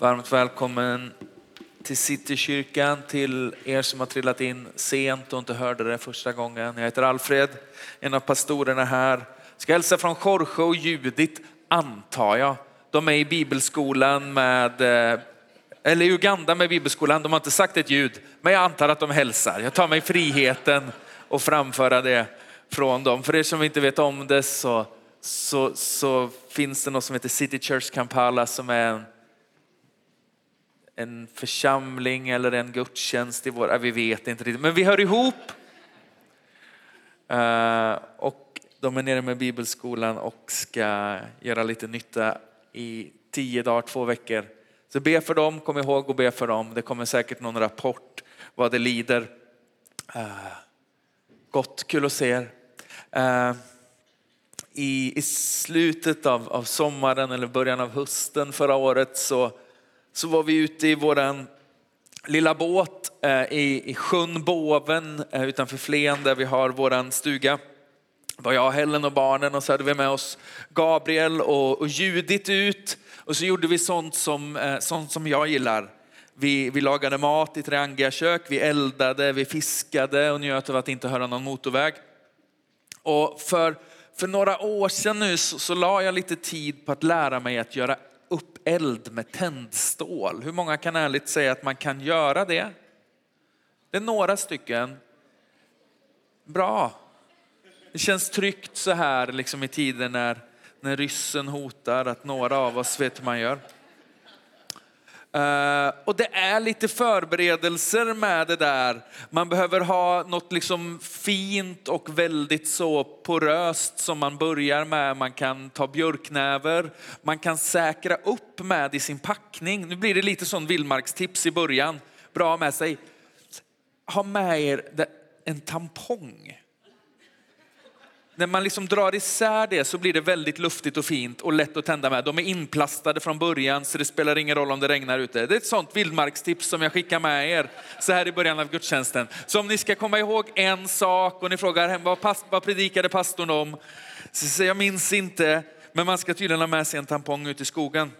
Varmt välkommen till Citykyrkan, till er som har trillat in sent och inte hörde det första gången. Jag heter Alfred, en av pastorerna här. Ska hälsa från Jorge och Judit, antar jag. De är i bibelskolan med, eh, eller i Uganda med bibelskolan. De har inte sagt ett ljud, men jag antar att de hälsar. Jag tar mig friheten att framföra det från dem. För er som inte vet om det så, så, så finns det något som heter City Church Kampala som är en församling eller en gudstjänst i vår, vi vet inte riktigt, men vi hör ihop. Uh, och de är nere med bibelskolan och ska göra lite nytta i tio dagar, två veckor. Så be för dem, kom ihåg att be för dem. Det kommer säkert någon rapport vad det lider. Uh, gott, kul att se er. Uh, i, I slutet av, av sommaren eller början av hösten förra året så så var vi ute i våran lilla båt eh, i, i sjön Båven eh, utanför Flen där vi har våran stuga. Det var jag, Helen och barnen och så hade vi med oss Gabriel och, och Judit ut. Och så gjorde vi sånt som, eh, sånt som jag gillar. Vi, vi lagade mat i Triangia-kök, vi eldade, vi fiskade och njöt av att inte höra någon motorväg. Och för, för några år sedan nu så, så la jag lite tid på att lära mig att göra eld med tändstål. Hur många kan ärligt säga att man kan göra det? Det är några stycken. Bra. Det känns tryggt så här liksom i tider när, när ryssen hotar att några av oss vet hur man gör. Eh, och det är lite förberedelser med det där. Man behöver ha något liksom fint och väldigt så poröst som man börjar med. Man kan ta björknäver, man kan säkra upp med i sin packning. Nu blir det lite sån vildmarkstips i början. Bra med sig. Ha med er en tampong när man liksom drar isär det så blir det väldigt luftigt och fint och lätt att tända med. De är inplastade från början så det spelar ingen roll om det regnar ute. Det är ett sånt vildmarkstips som jag skickar med er så här i början av gudstjänsten. Så om ni ska komma ihåg en sak och ni frågar hem vad, past, vad predikade pastorn om? Så säger jag minns inte, men man ska tydligen ha med sig en tampong ut i skogen.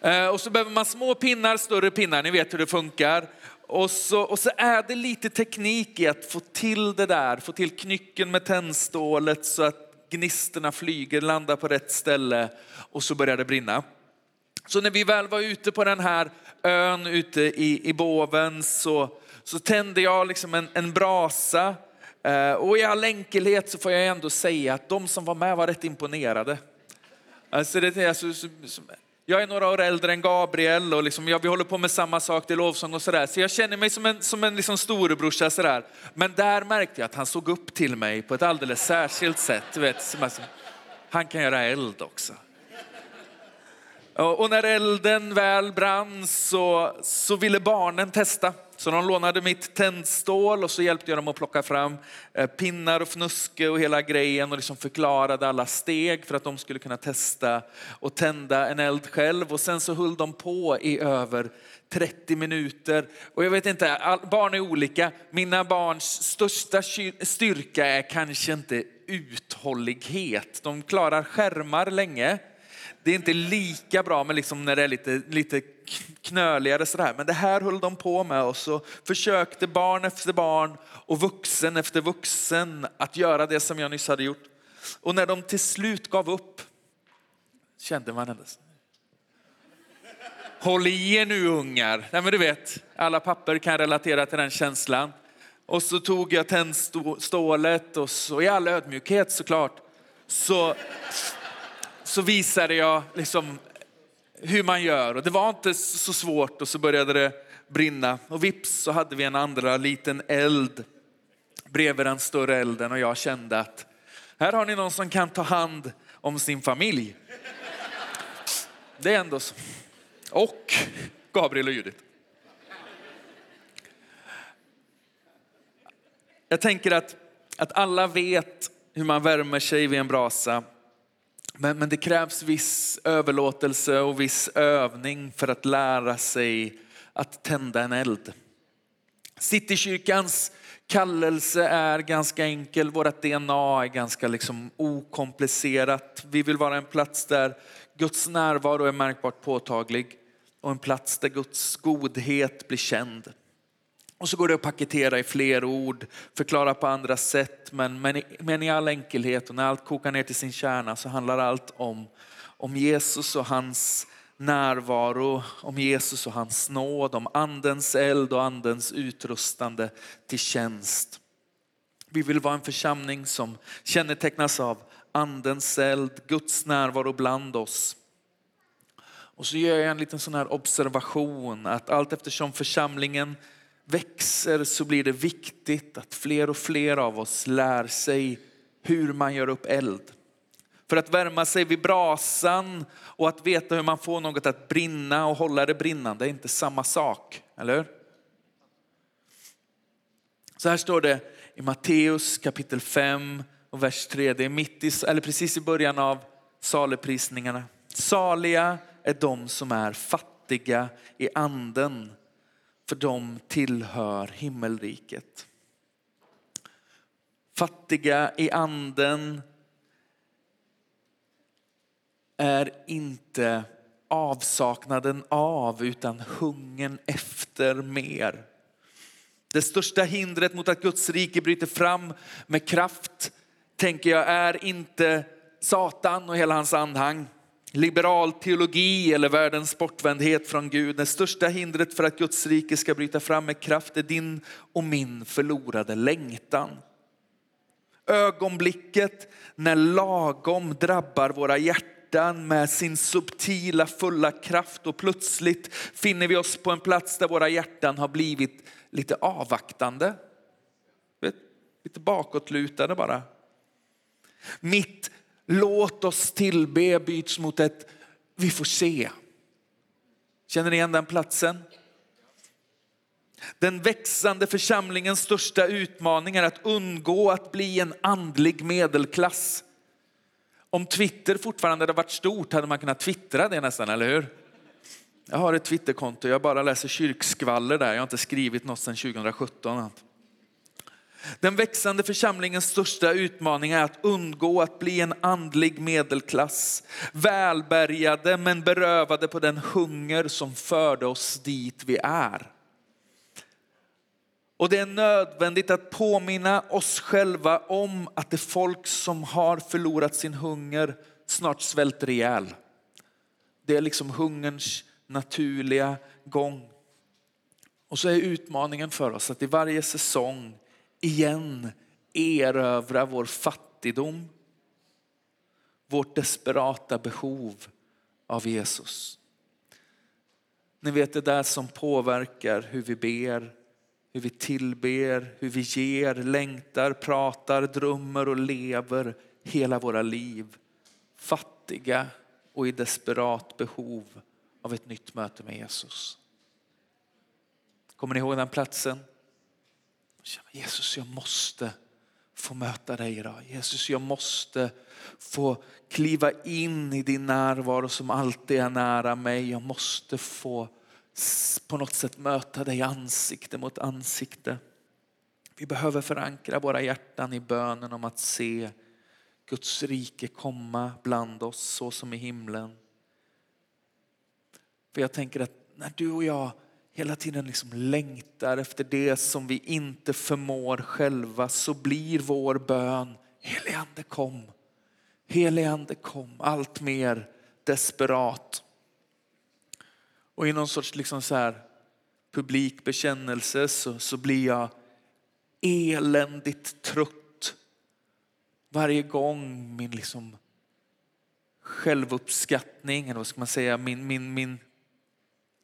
Eh, och så behöver man små pinnar, större pinnar, ni vet hur det funkar. Och så, och så är det lite teknik i att få till det där, få till knycken med tändstålet så att gnistorna flyger, landar på rätt ställe och så börjar det brinna. Så när vi väl var ute på den här ön ute i, i Boven så, så tände jag liksom en, en brasa. Eh, och i all enkelhet så får jag ändå säga att de som var med var rätt imponerade. Alltså det, alltså, jag är några år äldre än Gabriel och liksom, ja, vi håller på med samma sak, det är lovsång och sådär. Så jag känner mig som en, som en liksom storebrorsa sådär. Men där märkte jag att han såg upp till mig på ett alldeles särskilt sätt. Du vet, alltså, han kan göra eld också. Och när elden väl brann så, så ville barnen testa. Så de lånade mitt tändstål och så hjälpte jag dem att plocka fram eh, pinnar och fnuske och hela grejen och liksom förklarade alla steg för att de skulle kunna testa och tända en eld själv. Och sen så höll de på i över 30 minuter. Och jag vet inte, barn är olika. Mina barns största styrka är kanske inte uthållighet. De klarar skärmar länge det är inte lika bra men liksom när det är lite, lite knöligare sådär. Men det här höll de på med och så försökte barn efter barn och vuxen efter vuxen att göra det som jag nyss hade gjort. Och när de till slut gav upp kände man ändå Håll i er nu ungar. Nej, men du vet, alla papper kan relatera till den känslan. Och så tog jag tändstålet och så i all ödmjukhet såklart så så visade jag liksom hur man gör och det var inte så svårt och så började det brinna och vips så hade vi en andra liten eld bredvid den större elden och jag kände att här har ni någon som kan ta hand om sin familj. Det är ändå så. Och Gabriel och Judith. Jag tänker att, att alla vet hur man värmer sig vid en brasa men, men det krävs viss överlåtelse och viss övning för att lära sig att tända en eld. Citykyrkans kallelse är ganska enkel, vårt DNA är ganska liksom okomplicerat. Vi vill vara en plats där Guds närvaro är märkbart påtaglig. och en plats där Guds godhet blir känd. Och så går det att paketera i fler ord, förklara på andra sätt, men, men, i, men i all enkelhet och när allt kokar ner till sin kärna så handlar allt om, om Jesus och hans närvaro, om Jesus och hans nåd, om andens eld och andens utrustande till tjänst. Vi vill vara en församling som kännetecknas av andens eld, Guds närvaro bland oss. Och så gör jag en liten sån här observation att allt eftersom församlingen växer så blir det viktigt att fler och fler av oss lär sig hur man gör upp eld. För att värma sig vid brasan och att veta hur man får något att brinna och hålla det brinnande är inte samma sak, eller hur? Så här står det i Matteus kapitel 5 och vers 3. Det är mitt i, eller precis i början av saleprisningarna. Saliga är de som är fattiga i anden, för de tillhör himmelriket. Fattiga i anden är inte avsaknaden av utan hungern efter mer. Det största hindret mot att Guds rike bryter fram med kraft tänker jag är inte Satan och hela hans anhang liberal teologi eller världens bortvändhet från Gud. Det största hindret för att Guds rike ska bryta fram med kraft är din och min förlorade längtan. Ögonblicket när lagom drabbar våra hjärtan med sin subtila fulla kraft och plötsligt finner vi oss på en plats där våra hjärtan har blivit lite avvaktande. Lite bakåtlutade bara. Mitt låt oss tillbe byts mot ett vi får se. Känner ni igen den platsen? Den växande församlingens största utmaning är att undgå att bli en andlig medelklass. Om Twitter fortfarande hade varit stort hade man kunnat twittra det nästan, eller hur? Jag har ett Twitterkonto, jag bara läser kyrkskvaller där. Jag har inte skrivit något sedan 2017. Den växande församlingens största utmaning är att undgå att bli en andlig medelklass. Välbärgade men berövade på den hunger som förde oss dit vi är. Och det är nödvändigt att påminna oss själva om att det folk som har förlorat sin hunger snart svälter ihjäl. Det är liksom hungerns naturliga gång. Och så är utmaningen för oss att i varje säsong igen erövra vår fattigdom, vårt desperata behov av Jesus. Ni vet det där som påverkar hur vi ber, hur vi tillber, hur vi ger, längtar, pratar, drömmer och lever hela våra liv. Fattiga och i desperat behov av ett nytt möte med Jesus. Kommer ni ihåg den platsen? Jesus, jag måste få möta dig idag. Jesus, jag måste få kliva in i din närvaro som alltid är nära mig. Jag måste få på något sätt möta dig ansikte mot ansikte. Vi behöver förankra våra hjärtan i bönen om att se Guds rike komma bland oss så som i himlen. För jag tänker att när du och jag hela tiden liksom längtar efter det som vi inte förmår själva så blir vår bön heligande kom. Heligande kom allt mer desperat. Och i någon sorts liksom så här publik bekännelse så, så blir jag eländigt trött varje gång min liksom självuppskattning, eller vad ska man säga, min, min, min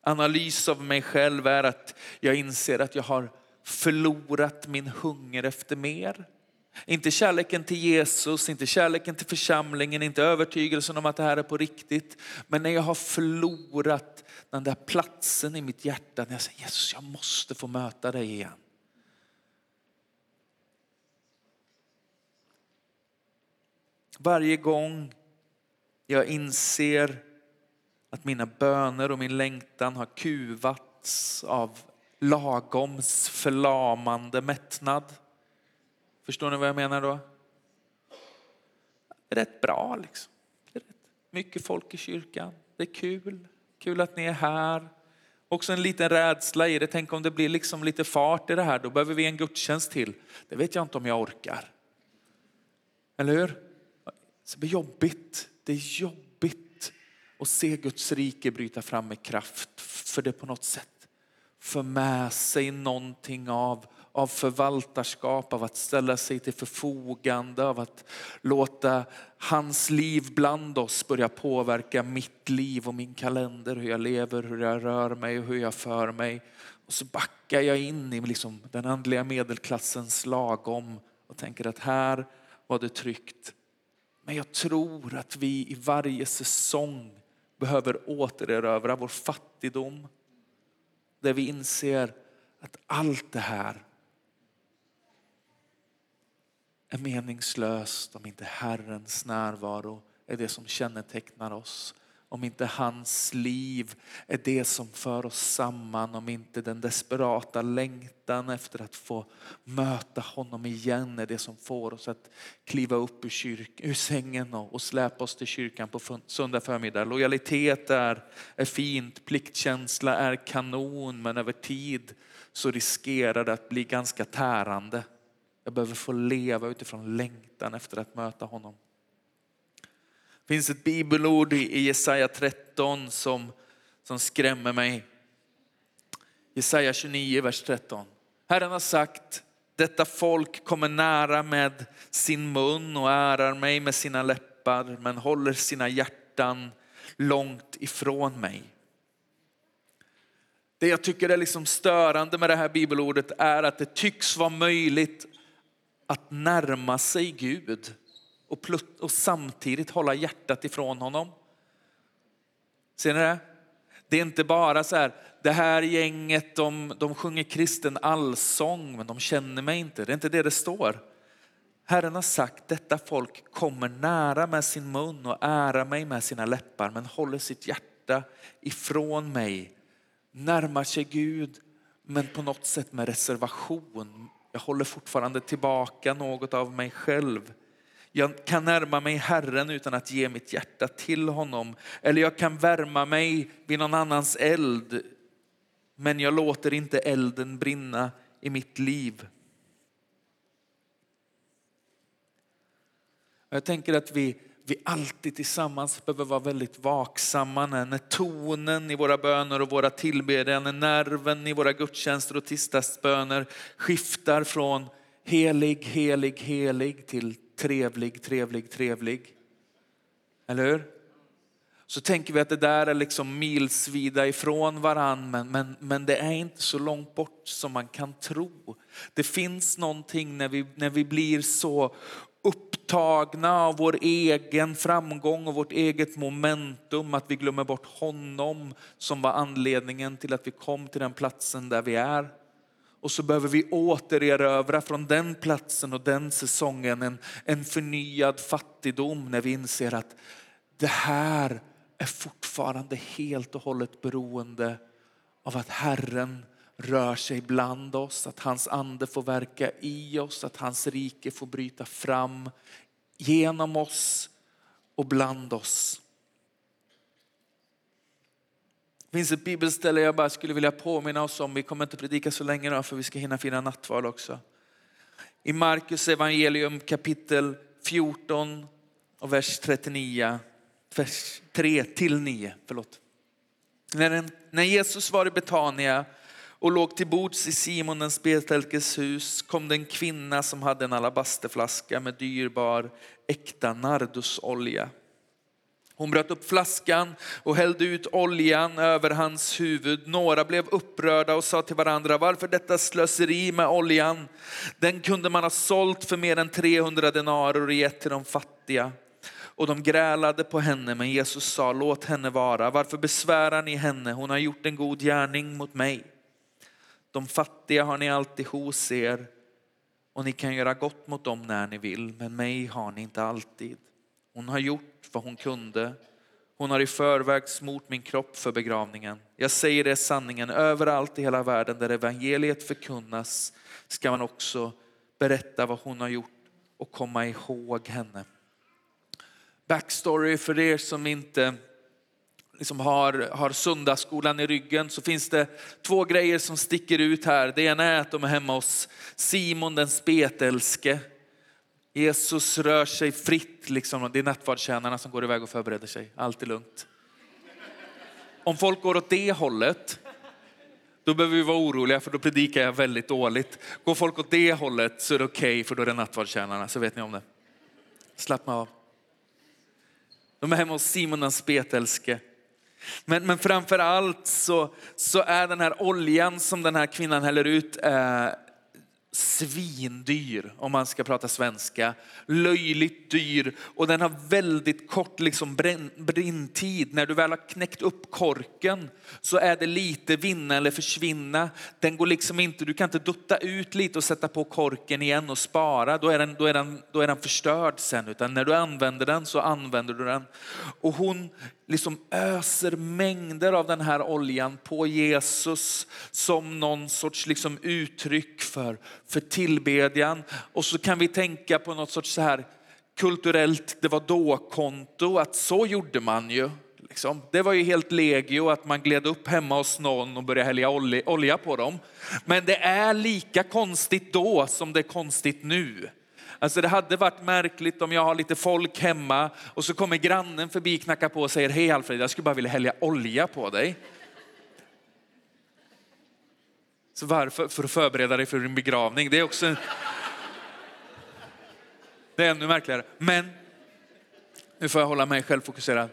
analys av mig själv är att jag inser att jag har förlorat min hunger efter mer. Inte kärleken till Jesus, inte kärleken till församlingen, inte övertygelsen om att det här är på riktigt. Men när jag har förlorat den där platsen i mitt hjärta, när jag säger Jesus jag måste få möta dig igen. Varje gång jag inser att mina böner och min längtan har kuvats av lagoms förlamande mättnad. Förstår ni vad jag menar då? Det är rätt bra liksom. Rätt mycket folk i kyrkan. Det är kul. kul att ni är här. Också en liten rädsla i det. Tänk om det blir liksom lite fart i det här, då behöver vi en gudstjänst till. Det vet jag inte om jag orkar. Eller hur? Det blir jobbigt. Det är jobbigt och se Guds rike bryta fram med kraft. För det på något sätt för med sig någonting av av förvaltarskap, av att ställa sig till förfogande, av att låta hans liv bland oss börja påverka mitt liv och min kalender, hur jag lever, hur jag rör mig och hur jag för mig. Och så backar jag in i liksom den andliga medelklassens lagom och tänker att här var det tryggt. Men jag tror att vi i varje säsong behöver återerövra vår fattigdom. Där vi inser att allt det här är meningslöst om inte Herrens närvaro är det som kännetecknar oss. Om inte hans liv är det som för oss samman, om inte den desperata längtan efter att få möta honom igen är det som får oss att kliva upp ur, kyrk, ur sängen och, och släpa oss till kyrkan på söndag förmiddag. Lojalitet är, är fint, pliktkänsla är kanon, men över tid så riskerar det att bli ganska tärande. Jag behöver få leva utifrån längtan efter att möta honom. Det finns ett bibelord i Jesaja 13 som, som skrämmer mig. Jesaja 29, vers 13. Herren har sagt, detta folk kommer nära med sin mun och ärar mig med sina läppar, men håller sina hjärtan långt ifrån mig. Det jag tycker är liksom störande med det här bibelordet är att det tycks vara möjligt att närma sig Gud och, och samtidigt hålla hjärtat ifrån honom. Ser ni det? Det är inte bara så här, det här gänget de, de sjunger kristen allsång men de känner mig inte. Det är inte det det står. Herren har sagt detta folk kommer nära med sin mun och ärar mig med sina läppar men håller sitt hjärta ifrån mig. Närmar sig Gud men på något sätt med reservation, jag håller fortfarande tillbaka något av mig själv. Jag kan närma mig Herren utan att ge mitt hjärta till honom. Eller jag kan värma mig vid någon annans eld. Men jag låter inte elden brinna i mitt liv. Jag tänker att vi, vi alltid tillsammans behöver vara väldigt vaksamma när tonen i våra böner och våra tillbedjan, nerven i våra gudstjänster och tisdagsböner skiftar från helig, helig, helig till trevlig, trevlig, trevlig. Eller hur? Så tänker vi att det där är liksom milsvida ifrån varann, men, men, men det är inte så långt bort som man kan tro. Det finns någonting när vi, när vi blir så upptagna av vår egen framgång och vårt eget momentum, att vi glömmer bort honom som var anledningen till att vi kom till den platsen där vi är. Och så behöver vi återerövra från den platsen och den säsongen en, en förnyad fattigdom när vi inser att det här är fortfarande helt och hållet beroende av att Herren rör sig bland oss, att hans ande får verka i oss, att hans rike får bryta fram genom oss och bland oss. Det finns ett bibelställe jag bara skulle vilja påminna oss om. Vi kommer inte predika så länge då för vi ska hinna fira nattvard också. I Markus evangelium kapitel 14 och vers 39, vers 3 till 9. Förlåt. När Jesus var i Betania och låg till bords i Simon den spetälkes hus kom det en kvinna som hade en alabasterflaska med dyrbar äkta nardusolja. Hon bröt upp flaskan och hällde ut oljan över hans huvud. Några blev upprörda och sa till varandra, varför detta slöseri med oljan? Den kunde man ha sålt för mer än 300 denarer och gett till de fattiga. Och de grälade på henne, men Jesus sa, låt henne vara. Varför besvärar ni henne? Hon har gjort en god gärning mot mig. De fattiga har ni alltid hos er och ni kan göra gott mot dem när ni vill, men mig har ni inte alltid. Hon har gjort vad hon kunde. Hon har i förväg smort min kropp för begravningen. Jag säger det sanningen, överallt i hela världen där evangeliet förkunnas ska man också berätta vad hon har gjort och komma ihåg henne. Backstory för er som inte liksom har, har söndagsskolan i ryggen så finns det två grejer som sticker ut här. Det ena är att de är hemma hos Simon den spetälske. Jesus rör sig fritt, liksom. det är nattvardstjänarna som går iväg och förbereder sig. Allt är lugnt. Om folk går åt det hållet, då behöver vi vara oroliga för då predikar jag väldigt dåligt. Går folk åt det hållet så är det okej okay, för då är det nattvardstjänarna, så vet ni om det. Slappna av. De är hemma hos Simon den spetälske. Men, men framför allt så, så är den här oljan som den här kvinnan häller ut eh, svindyr om man ska prata svenska. Löjligt dyr och den har väldigt kort liksom brinntid. När du väl har knäckt upp korken så är det lite vinna eller försvinna. Den går liksom inte, du kan inte dutta ut lite och sätta på korken igen och spara. Då är den, då är den, då är den förstörd sen. Utan när du använder den så använder du den. Och hon liksom öser mängder av den här oljan på Jesus som någon sorts liksom uttryck för, för tillbedjan. Och så kan vi tänka på något sorts så här kulturellt, det var då-konto, att så gjorde man ju. Liksom. Det var ju helt legio att man gled upp hemma hos någon och började hälla olja på dem. Men det är lika konstigt då som det är konstigt nu. Alltså det hade varit märkligt om jag har lite folk hemma och så kommer grannen förbi, knackar på och säger hej Alfred, jag skulle bara vilja hälla olja på dig. Så varför? För att förbereda dig för din begravning. Det är också Det är ännu märkligare. Men nu får jag hålla mig självfokuserad.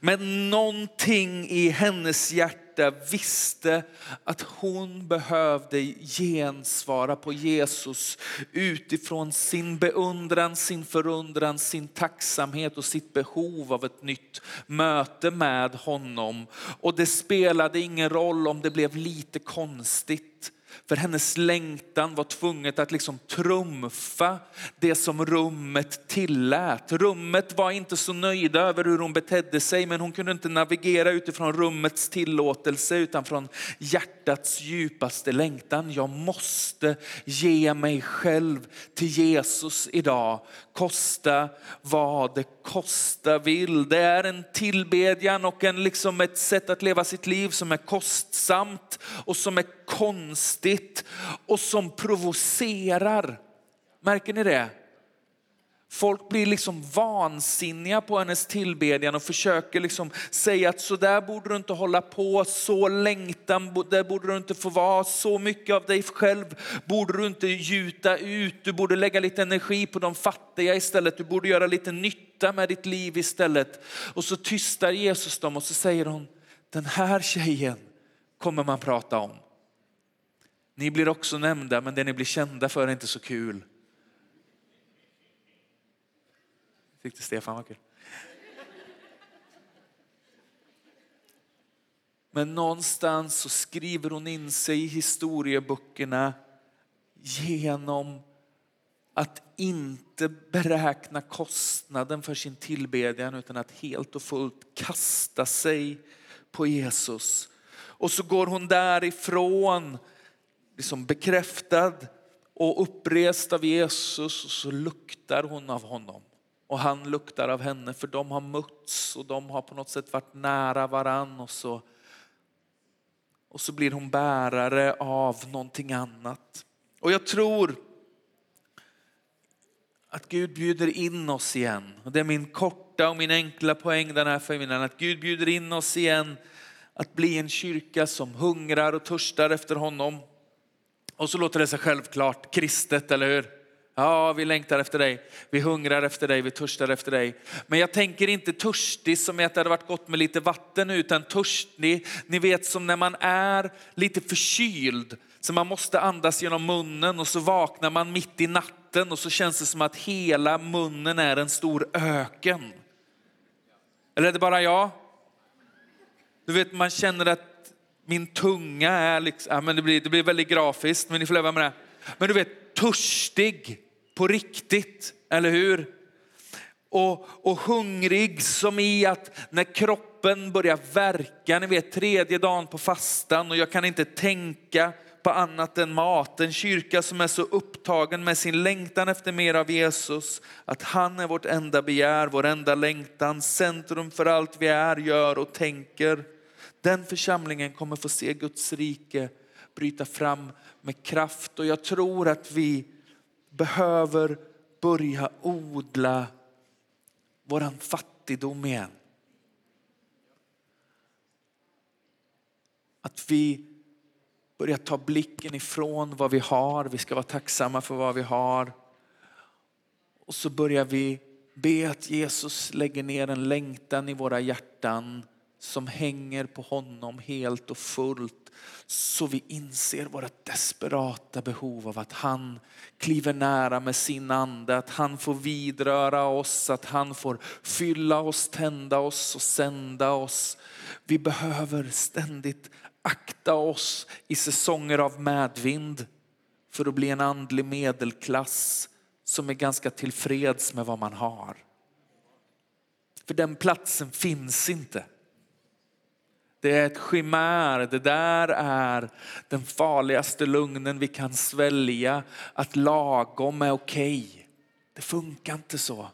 Men någonting i hennes hjärta visste att hon behövde gensvara på Jesus utifrån sin beundran, sin förundran, sin tacksamhet och sitt behov av ett nytt möte med honom. Och det spelade ingen roll om det blev lite konstigt för hennes längtan var tvunget att liksom trumfa det som rummet tillät. Rummet var inte så nöjda över hur hon betedde sig men hon kunde inte navigera utifrån rummets tillåtelse utan från hjärtats djupaste längtan. Jag måste ge mig själv till Jesus idag. Kosta vad det kosta vill. Det är en tillbedjan och en, liksom ett sätt att leva sitt liv som är kostsamt och som är konstigt och som provocerar. Märker ni det? Folk blir liksom vansinniga på hennes tillbedjan och försöker liksom säga att så där borde du inte hålla på, så längtan, där borde du inte få vara, så mycket av dig själv borde du inte gjuta ut, du borde lägga lite energi på de fattiga istället, du borde göra lite nytta med ditt liv istället. Och så tystar Jesus dem och så säger hon, den här tjejen kommer man prata om. Ni blir också nämnda men det ni blir kända för är inte så kul. Tyckte Stefan var kul. Men någonstans så skriver hon in sig i historieböckerna genom att inte beräkna kostnaden för sin tillbedjan utan att helt och fullt kasta sig på Jesus. Och så går hon därifrån liksom bekräftad och upprest av Jesus och så luktar hon av honom och han luktar av henne för de har mötts och de har på något sätt varit nära varann och så, och så blir hon bärare av någonting annat. Och jag tror att Gud bjuder in oss igen. Och det är min korta och min enkla poäng den här förmiddagen. Att Gud bjuder in oss igen att bli en kyrka som hungrar och törstar efter honom. Och så låter det sig självklart kristet, eller hur? Ja, vi längtar efter dig, vi hungrar efter dig, vi törstar efter dig. Men jag tänker inte törstig som att det hade varit gott med lite vatten utan törstig, ni vet som när man är lite förkyld så man måste andas genom munnen och så vaknar man mitt i natten och så känns det som att hela munnen är en stor öken. Eller är det bara jag? Du vet man känner att min tunga är liksom, ja, men det blir, det blir väldigt grafiskt men ni får leva med det. Men du vet törstig på riktigt, eller hur? Och, och hungrig som i att när kroppen börjar verka, ni vet tredje dagen på fastan och jag kan inte tänka på annat än mat. En kyrka som är så upptagen med sin längtan efter mer av Jesus, att han är vårt enda begär, vår enda längtan, centrum för allt vi är, gör och tänker. Den församlingen kommer få se Guds rike bryta fram med kraft och jag tror att vi behöver börja odla våran fattigdom igen. Att vi börjar ta blicken ifrån vad vi har, vi ska vara tacksamma för vad vi har. Och så börjar vi be att Jesus lägger ner en längtan i våra hjärtan som hänger på honom helt och fullt så vi inser vårt desperata behov av att han kliver nära med sin ande, att han får vidröra oss, att han får fylla oss, tända oss och sända oss. Vi behöver ständigt akta oss i säsonger av medvind för att bli en andlig medelklass som är ganska tillfreds med vad man har. För den platsen finns inte. Det är ett skimär, det där är den farligaste lugnen vi kan svälja. Att lagom är okej. Okay. Det funkar inte så.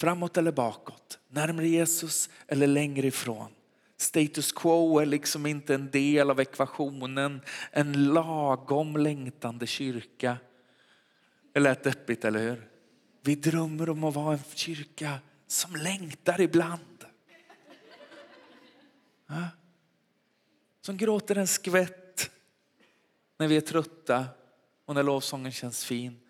Framåt eller bakåt, närmare Jesus eller längre ifrån. Status quo är liksom inte en del av ekvationen. En lagom längtande kyrka. Det lät deppigt, eller hur? Vi drömmer om att vara en kyrka som längtar ibland. Som gråter en skvätt när vi är trötta och när lovsången känns fin.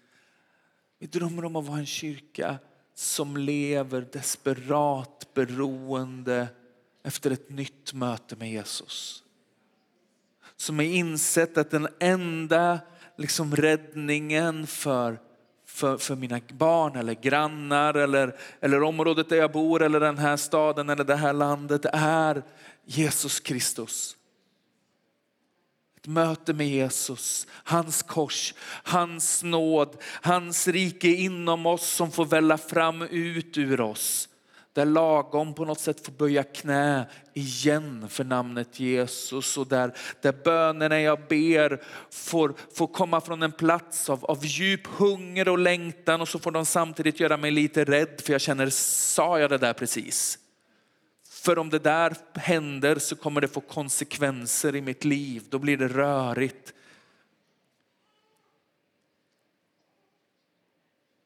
Vi drömmer om att vara en kyrka som lever desperat beroende efter ett nytt möte med Jesus. Som har insett att den enda liksom räddningen för, för, för mina barn eller grannar eller, eller området där jag bor eller den här staden eller det här landet är Jesus Kristus. Ett möte med Jesus, hans kors, hans nåd, hans rike inom oss som får välla fram ut ur oss. Där lagom på något sätt får böja knä igen för namnet Jesus och där, där bönerna jag ber får, får komma från en plats av, av djup hunger och längtan och så får de samtidigt göra mig lite rädd för jag känner, sa jag det där precis? För om det där händer så kommer det få konsekvenser i mitt liv. Då blir det rörigt.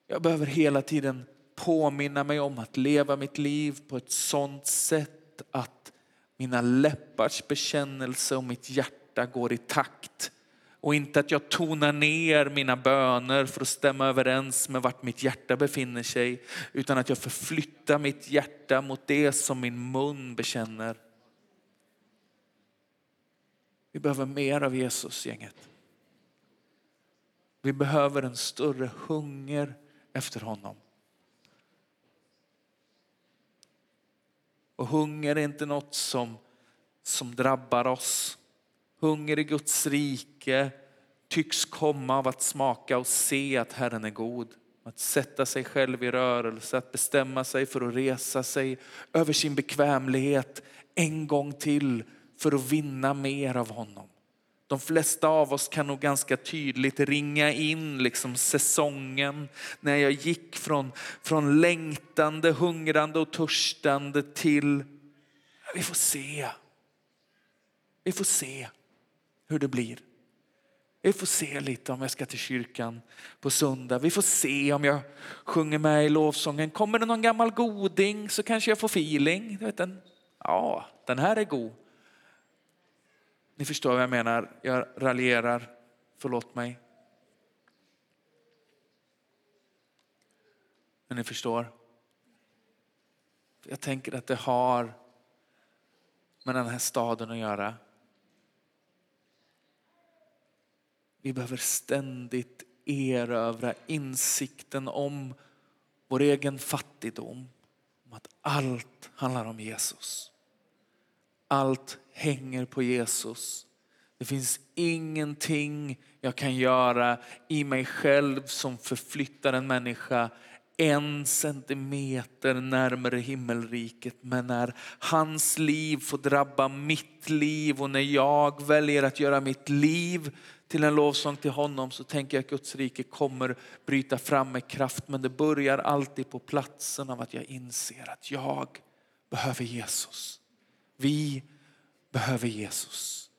Jag behöver hela tiden påminna mig om att leva mitt liv på ett sådant sätt att mina läppars bekännelse och mitt hjärta går i takt och inte att jag tonar ner mina böner för att stämma överens med vart mitt hjärta befinner sig. Utan att jag förflyttar mitt hjärta mot det som min mun bekänner. Vi behöver mer av Jesus gänget. Vi behöver en större hunger efter honom. Och hunger är inte något som, som drabbar oss Hunger i Guds rike tycks komma av att smaka och se att Herren är god. Att sätta sig själv i rörelse, att bestämma sig för att resa sig över sin bekvämlighet en gång till för att vinna mer av honom. De flesta av oss kan nog ganska tydligt ringa in liksom säsongen när jag gick från, från längtande, hungrande och törstande till, vi får se. Vi får se hur det blir. Vi får se lite om jag ska till kyrkan på söndag. Vi får se om jag sjunger med i lovsången. Kommer det någon gammal goding så kanske jag får feeling. vet, den, ja, den här är god. Ni förstår vad jag menar. Jag raljerar. Förlåt mig. Men ni förstår. Jag tänker att det har med den här staden att göra. Vi behöver ständigt erövra insikten om vår egen fattigdom. Om att allt handlar om Jesus. Allt hänger på Jesus. Det finns ingenting jag kan göra i mig själv som förflyttar en människa en centimeter närmare himmelriket. Men när hans liv får drabba mitt liv och när jag väljer att göra mitt liv till en lovsång till honom så tänker jag att Guds rike kommer bryta fram med kraft. Men det börjar alltid på platsen av att jag inser att jag behöver Jesus. Vi behöver Jesus.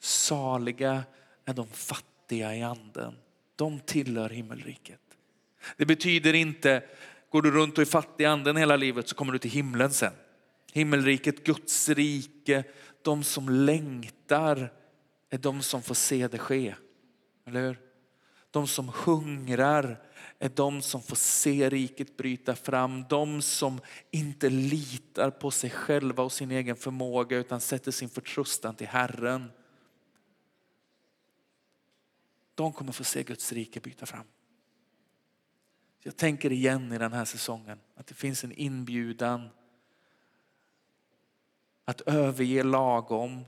Saliga är de fattiga i anden. De tillhör himmelriket. Det betyder inte, går du runt och är fattig i anden hela livet så kommer du till himlen sen. Himmelriket, Guds rike, de som längtar är de som får se det ske. Eller hur? De som hungrar är de som får se riket bryta fram. De som inte litar på sig själva och sin egen förmåga utan sätter sin förtröstan till Herren. De kommer få se Guds rike bryta fram. Jag tänker igen i den här säsongen att det finns en inbjudan att överge lagom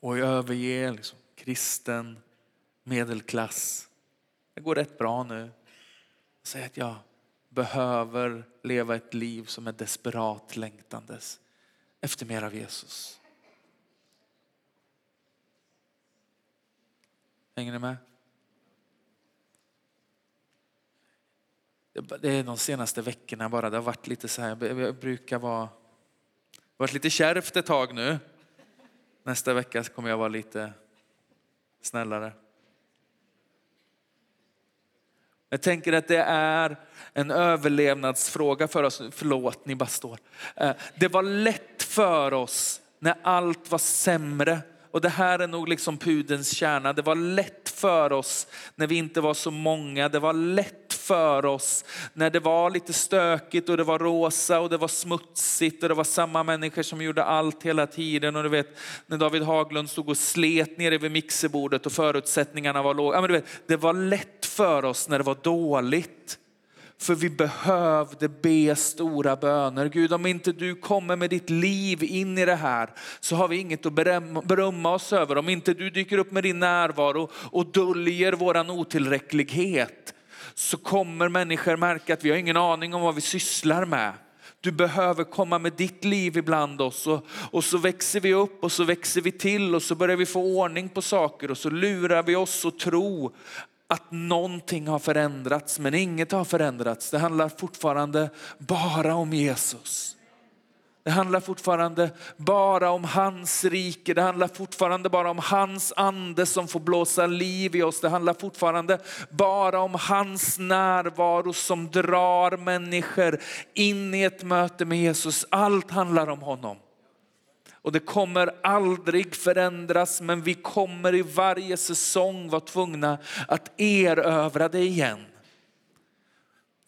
och överge liksom kristen medelklass. Det går rätt bra nu. Säg att jag behöver leva ett liv som är desperat längtandes efter mer av Jesus. Hänger ni med? Det är de senaste veckorna bara, det har varit lite så här, jag brukar vara, varit lite kärvt ett tag nu. Nästa vecka kommer jag vara lite snällare. Jag tänker att det är en överlevnadsfråga för oss. Förlåt, ni bara står. Eh, det var lätt för oss när allt var sämre. Och det här är nog liksom pudens kärna. Det var lätt för oss när vi inte var så många. Det var lätt för oss när det var lite stökigt och det var rosa och det var smutsigt och det var samma människor som gjorde allt hela tiden. Och du vet när David Haglund stod och slet nere vid mixerbordet och förutsättningarna var låga. Ja, men du vet, det var lätt för oss när det var dåligt. För vi behövde be stora böner. Gud, om inte du kommer med ditt liv in i det här så har vi inget att berömma oss över. Om inte du dyker upp med din närvaro och döljer våran otillräcklighet så kommer människor märka att vi har ingen aning om vad vi sysslar med. Du behöver komma med ditt liv ibland oss och, och så växer vi upp och så växer vi till och så börjar vi få ordning på saker och så lurar vi oss och tro att någonting har förändrats men inget har förändrats. Det handlar fortfarande bara om Jesus. Det handlar fortfarande bara om hans rike. Det handlar fortfarande bara om hans ande som får blåsa liv i oss. Det handlar fortfarande bara om hans närvaro som drar människor in i ett möte med Jesus. Allt handlar om honom. Och det kommer aldrig förändras men vi kommer i varje säsong vara tvungna att erövra det igen.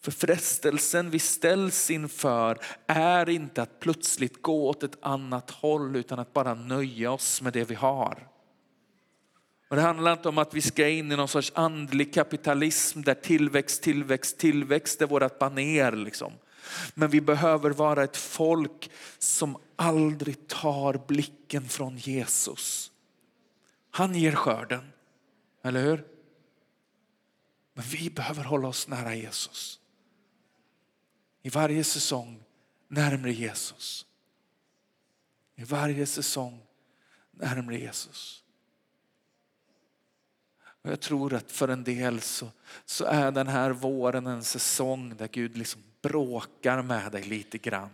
För frestelsen vi ställs inför är inte att plötsligt gå åt ett annat håll utan att bara nöja oss med det vi har. Och det handlar inte om att vi ska in i någon sorts andlig kapitalism där tillväxt, tillväxt, tillväxt är vårt baner. Liksom. Men vi behöver vara ett folk som aldrig tar blicken från Jesus. Han ger skörden, eller hur? Men vi behöver hålla oss nära Jesus i varje säsong närmre Jesus. I varje säsong närmre Jesus. Och jag tror att för en del så, så är den här våren en säsong där Gud liksom bråkar med dig lite grann.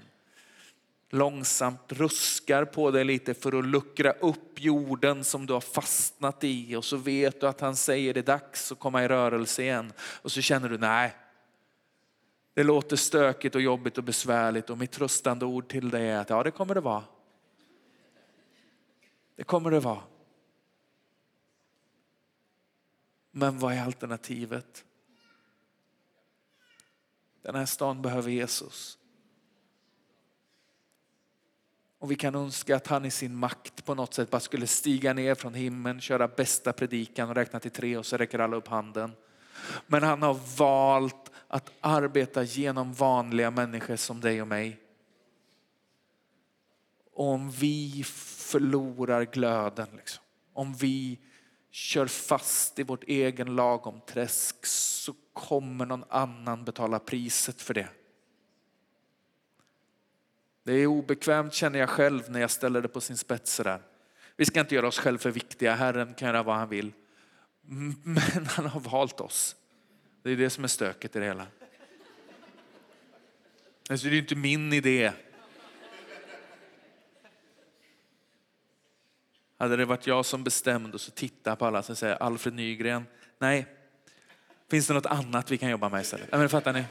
Långsamt ruskar på dig lite för att luckra upp jorden som du har fastnat i och så vet du att han säger det är dags att komma i rörelse igen och så känner du nej, det låter stökigt och jobbigt och besvärligt och mitt tröstande ord till dig är att ja, det kommer det vara. Det kommer det vara. Men vad är alternativet? Den här stan behöver Jesus. Och vi kan önska att han i sin makt på något sätt bara skulle stiga ner från himlen, köra bästa predikan och räkna till tre och så räcker alla upp handen. Men han har valt att arbeta genom vanliga människor som dig och mig. Och om vi förlorar glöden, liksom, om vi kör fast i vårt egen lagom träsk så kommer någon annan betala priset för det. Det är obekvämt känner jag själv när jag ställer det på sin spets där. Vi ska inte göra oss själva för viktiga. Herren kan göra vad han vill. Men han har valt oss. Det är det som är stöket i det hela. Alltså det är inte min idé. Hade det varit jag som bestämde och så tittar på alla och säger Alfred Nygren, nej, finns det något annat vi kan jobba med istället? men fattar ni?